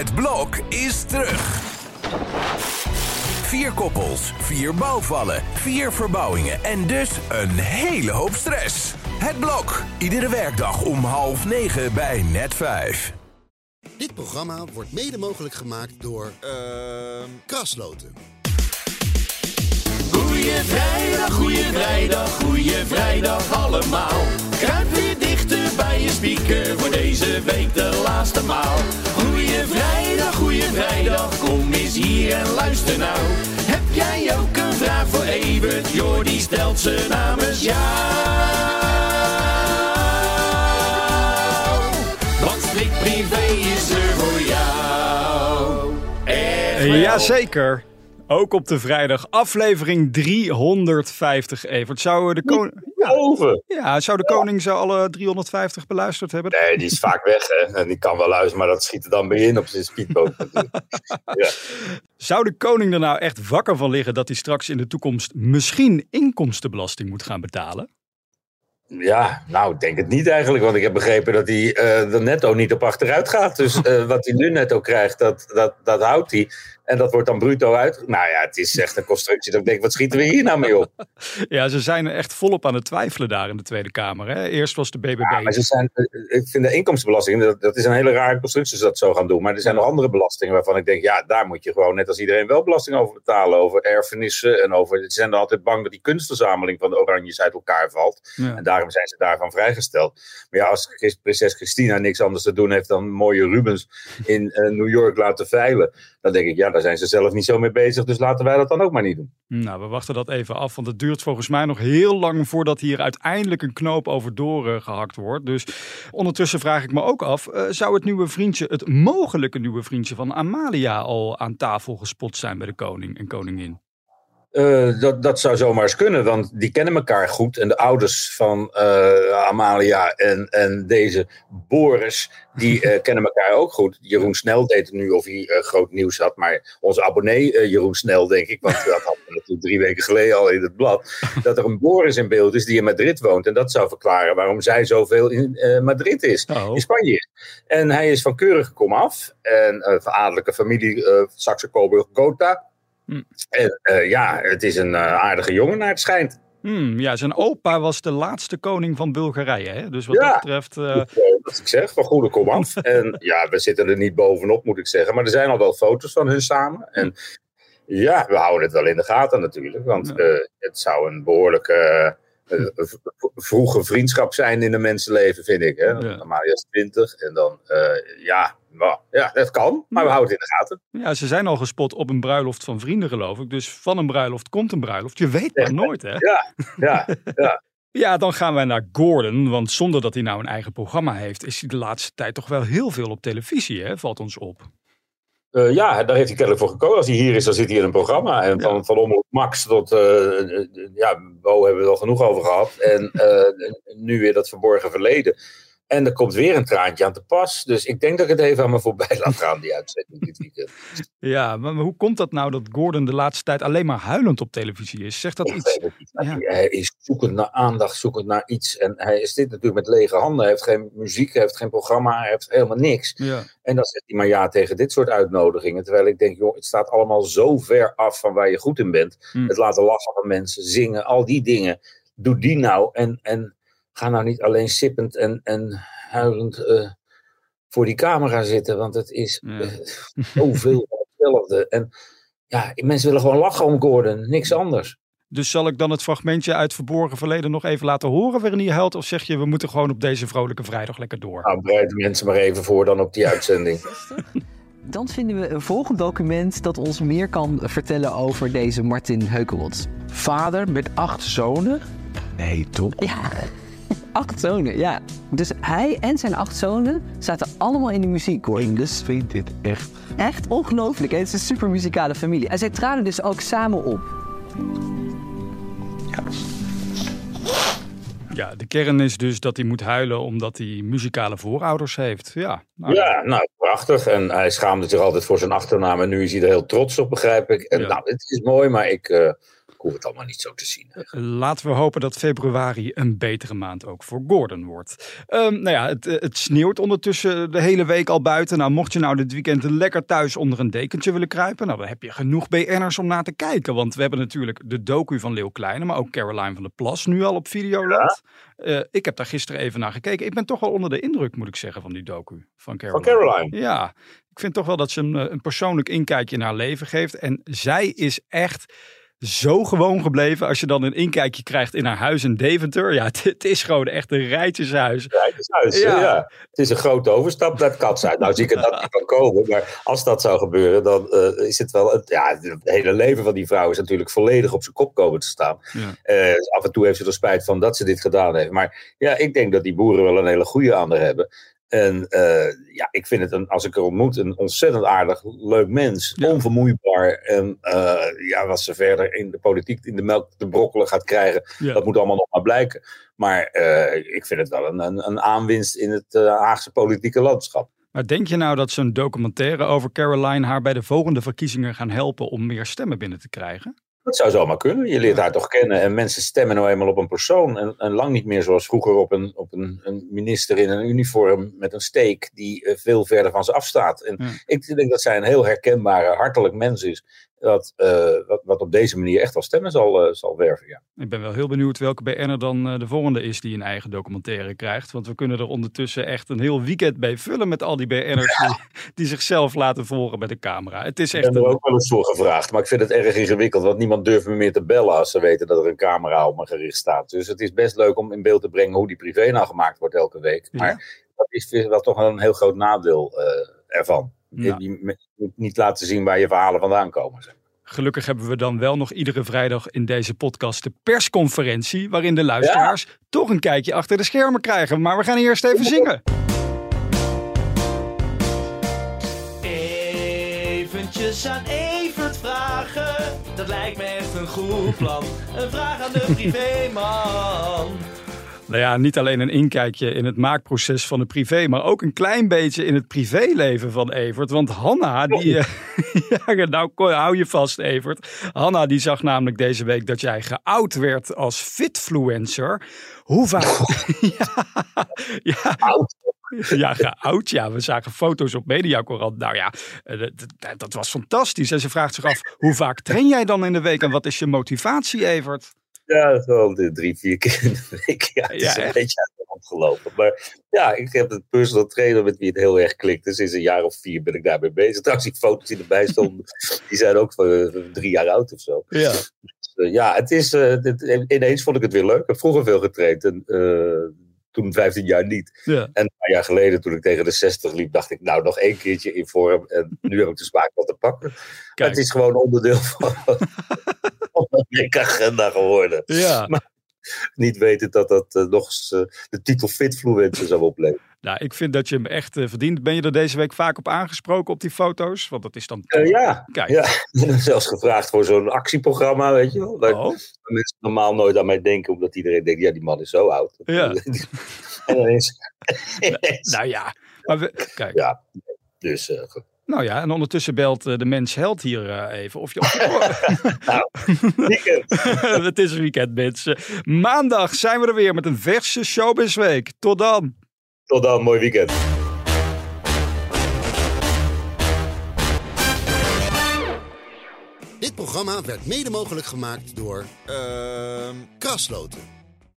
Het blok is terug. Vier koppels, vier bouwvallen, vier verbouwingen en dus een hele hoop stress. Het blok, iedere werkdag om half negen bij net vijf. Dit programma wordt mede mogelijk gemaakt door Ehm Krasloten. Goeie vrijdag, goeie vrijdag, goeie vrijdag allemaal. Kruip weer dichter bij je speaker voor deze week de laatste maal. Goeie vrijdag, goeie vrijdag, kom eens hier en luister nou. Heb jij ook een vraag voor Evert? Jordi stelt ze namens jou. Want Slik Privé is er voor jou. Echt. Jazeker. Ook op de vrijdag, aflevering 350, Evert. Zou de koning... Over. Ja, zou de koning ze alle 350 beluisterd hebben? Nee, die is vaak weg, hè. En die kan wel luisteren, maar dat schiet er dan weer in op zijn speedboot. ja. Zou de koning er nou echt wakker van liggen dat hij straks in de toekomst misschien inkomstenbelasting moet gaan betalen? ja, nou, ik denk het niet eigenlijk. Want ik heb begrepen dat hij eh er netto niet op achteruit gaat. Dus eh, wat hij nu netto krijgt, dat, dat, dat houdt hij. En dat wordt dan bruto uit. Nou ja, het is echt een constructie. Dat ik denk, wat schieten we hier nou mee op? Ja, ze zijn er echt volop aan het twijfelen daar in de Tweede Kamer. Hè? Eerst was de BBB. Ja, maar ze zijn, eh, ik vind de inkomstenbelasting, dat, dat is een hele rare constructie ze dat zo gaan doen. Maar er zijn nog andere belastingen waarvan ik denk, ja, daar moet je gewoon net als iedereen wel belasting over betalen. Over erfenissen en over, ze zijn er altijd bang dat die kunstverzameling van de Oranjes uit elkaar valt. Ja. En daarom zijn ze daarvan vrijgesteld. Maar ja, als prinses Christina niks anders te doen heeft dan mooie Rubens in eh, New York laten veilen. Dan denk ik, ja, daar zijn ze zelf niet zo mee bezig. Dus laten wij dat dan ook maar niet doen. Nou, we wachten dat even af, want het duurt volgens mij nog heel lang voordat hier uiteindelijk een knoop over doorgehakt wordt. Dus ondertussen vraag ik me ook af, eh, zou het nieuwe vriendje, het mogelijke nieuwe vriendje van Amalia al aan tafel gespot zijn bij de koning en koningin? Eh, dat, dat zou zomaar eens kunnen, want die kennen elkaar goed. En de ouders van eh, Amalia en, en deze Boris, die eh, kennen elkaar ook goed. Jeroen Snel deed het nu of hij groot nieuws had. Maar onze abonnee Jeroen Snel, denk ik, want dat hadden we natuurlijk drie weken geleden al in het blad. Dat er een Boris in beeld is die in Madrid woont. En dat zou verklaren waarom zij zoveel in Madrid is. Oh. In Spanje. En hij is van keurige komaf. En eh, van adellijke familie Saxe-Coburg-Gotha. Hm. En eh, ja, het is een eh, aardige jongen naar het schijnt. Hmm, ja, zijn opa was de laatste koning van Bulgarije. Hè? Dus wat Ja. dat betreft. eh, eh, wat ik zeg, van goede komaf. en ja, we zitten er niet bovenop, moet ik zeggen. Maar er zijn al wel foto's van hun samen. En ja, we houden het wel in de gaten natuurlijk. Want Ja. eh, het zou een behoorlijke eh, eh, vroege vriendschap zijn in een mensenleven, vind ik. Hè? Ja. Amalia is 20 en dan, eh, ja, nou, ja, dat kan. Maar we houden het in de gaten. ja, ze zijn al gespot op een bruiloft van vrienden, geloof ik. Dus van een bruiloft komt een bruiloft. Je weet maar nooit, hè? Ja, ja, ja. Ja, dan gaan wij naar Gordon. Want zonder dat hij nou een eigen programma heeft, is hij de laatste tijd toch wel heel veel op televisie, hè? Valt ons op. Eh, ja, daar heeft hij kennelijk voor gekozen. Als hij hier is, dan zit hij in een programma. En van, van Omroep Max tot, eh, eh, ja, Bo hebben we al genoeg over gehad. En nu weer dat verborgen verleden. En er komt weer een traantje aan te pas. Dus ik denk dat ik het even aan me voorbij laat gaan, die uitzending dit weekend. Ja, maar, hoe komt dat nou dat Gordon de laatste tijd alleen maar huilend op televisie is? Zegt dat Ik iets? Ja. Hij is zoekend naar aandacht, zoekend naar iets. En hij is dit natuurlijk met lege handen. Hij heeft geen muziek, hij heeft geen programma, hij heeft helemaal niks. Ja. En dan zegt hij maar ja tegen dit soort uitnodigingen. Terwijl ik denk, joh, het staat allemaal zo ver af van waar je goed in bent. Hmm. Het laten lachen van mensen, zingen, al die dingen. Doe die nou. En, en ga nou niet alleen sippend en, en huilend eh, voor die camera zitten. Want het is Ja. eh, zoveel van hetzelfde. En ja, mensen willen gewoon lachen om Gordon. Niks anders. Dus zal ik dan het fragmentje uit Verborgen Verleden nog even laten horen waarin hij huilt? Of zeg je, we moeten gewoon op deze vrolijke vrijdag lekker door? Nou, bereid de mensen maar even voor dan op die uitzending. Dan vinden we een volgend document dat ons meer kan vertellen over deze Martin Heukelwots. Vader met acht zonen? Nee, toch? Ja, acht zonen, ja. Dus hij en zijn acht zonen zaten allemaal in de muziekkoor. Ik vind dit echt... Echt ongelooflijk. hè? Het is een super muzikale familie. En zij traden dus ook samen op. Ja, de kern is dus dat hij moet huilen omdat hij muzikale voorouders heeft. Ja, nou, Ja, nou, prachtig. En hij schaamde zich altijd voor zijn achternaam. En nu is hij er heel trots op, begrijp ik. En Ja. nou, het is mooi, maar ik, eh, hoef het allemaal niet zo te zien. Laten we hopen dat februari een betere maand ook voor Gordon wordt. Um, nou ja, het, het sneeuwt ondertussen de hele week al buiten. Nou, mocht je nou dit weekend lekker thuis onder een dekentje willen kruipen, nou, dan heb je genoeg BN'ers om naar te kijken. Want we hebben natuurlijk de docu van Leeuw Kleine, maar ook Caroline van der Plas nu al op Videoland. Ja. Uh, ik heb daar gisteren even naar gekeken. Ik ben toch wel onder de indruk, moet ik zeggen, van die docu van Caroline. Van Caroline? Ja, ik vind toch wel dat ze een, een persoonlijk inkijkje in haar leven geeft. En zij is echt zo gewoon gebleven. Als je dan een inkijkje krijgt in haar huis in Deventer. Ja, het, is gewoon echt een rijtjeshuis. Rijtjeshuis, ja. ja. Het is een grote overstap naar het katshuis. Nou zie ik er dat niet van komen. Maar als dat zou gebeuren, dan uh, is het wel... Het, ja, het hele leven van die vrouw is natuurlijk volledig op zijn kop komen te staan. Ja. Uh, af en toe heeft ze er spijt van dat ze dit gedaan heeft. Maar ja, ik denk dat die boeren wel een hele goede aan haar hebben. En uh, ja, ik vind het, een, als ik er ontmoet, een ontzettend aardig, leuk mens. Ja. Onvermoeibaar. En uh, ja, wat ze verder in de politiek in de melk te brokkelen gaat krijgen, ja. dat moet allemaal nog maar blijken. Maar uh, ik vind het wel een, een, een aanwinst in het Haagse politieke landschap. Maar denk je nou dat zo'n documentaire over Caroline haar bij de volgende verkiezingen gaan helpen om meer stemmen binnen te krijgen? Dat zou zomaar kunnen. Je leert haar toch kennen. En mensen stemmen nou eenmaal op een persoon. En, en lang niet meer zoals vroeger op, een, op een, een minister in een uniform met een steek die uh, veel verder van ze afstaat. En ja. ik denk dat zij een heel herkenbare, hartelijk mens is. Dat, uh, wat, wat op deze manier echt wel stemmen zal, uh, zal werven. Ja. Ik ben wel heel benieuwd welke BN'er dan de volgende is die een eigen documentaire krijgt. Want we kunnen er ondertussen echt een heel weekend bij vullen met al die BN'ers ja. die, die, zichzelf laten volgen met de camera. Het is echt ik heb er ook wel eens voor gevraagd, maar ik vind het erg ingewikkeld. Want niemand durft me meer te bellen als ze weten dat er een camera op me gericht staat. Dus het is best leuk om in beeld te brengen hoe die privé nou gemaakt wordt elke week. Ja. Maar dat is wel toch een heel groot nadeel uh, ervan. Ja. Je, je, niet laten zien waar je verhalen vandaan komen. Zeg. Gelukkig hebben we dan wel nog iedere vrijdag in deze podcast de persconferentie. Waarin de luisteraars ja. toch een kijkje achter de schermen krijgen. Maar we gaan eerst even zingen. Eventjes aan Evert vragen. Dat lijkt me echt een goed plan. Een vraag aan de privéman. Nou ja, niet alleen een inkijkje in het maakproces van de privé, maar ook een klein beetje in het privéleven van Evert. Want Hanna, die. Uh, ja, nou, hou je vast, Evert. Hanna, die zag namelijk deze week dat jij geout werd als fitfluencer. Hoe vaak. ja, ja. Ja, geout. Ja, we zagen foto's op Mediacorant. Nou ja, dat, dat was fantastisch. En ze vraagt zich af: hoe vaak train jij dan in de week en wat is je motivatie, Evert? Ja, dat wel drie, vier keer in de week. Ja, het is ja, een beetje uit de hand gelopen. Maar ja, ik heb een personal trainer met wie het heel erg klikt. Dus sinds een jaar of vier ben ik daarmee bezig. Trouwens, die foto's die erbij stonden, die zijn ook van drie jaar oud of zo. Ja. Dus, uh, ja, het is, uh, het, ineens vond ik het weer leuk. Ik heb vroeger veel getraind. En, uh, toen 15 jaar niet. Ja. En een paar jaar geleden, toen ik tegen de 60 liep, dacht ik, nou, nog één keertje in vorm. En nu heb ik de smaak wat te pakken. Het is gewoon onderdeel van, agenda geworden. Ja. Maar niet weten dat dat uh, nog eens uh, de titel Fitfluencer zou opleveren. Nou, ik vind dat je hem echt uh, verdient. Ben je er deze week vaak op aangesproken op die foto's? Want dat is dan. ja, Kijk. ja. Zelfs gevraagd voor zo'n actieprogramma, weet je wel. Waar oh. mensen normaal nooit aan mij denken, omdat iedereen denkt, ja, die man is zo oud. Ja. en dan is. nou ja, maar we, kijk. Ja, dus. Nou ja, en ondertussen belt uh, de mens held hier uh, even. Of je, of je... nou, weekend. het is weekend, mensen. Maandag zijn we er weer met een verse Showbizweek. Tot dan. Tot dan, mooi weekend. Dit programma werd mede mogelijk gemaakt door... Uh, Krasloten.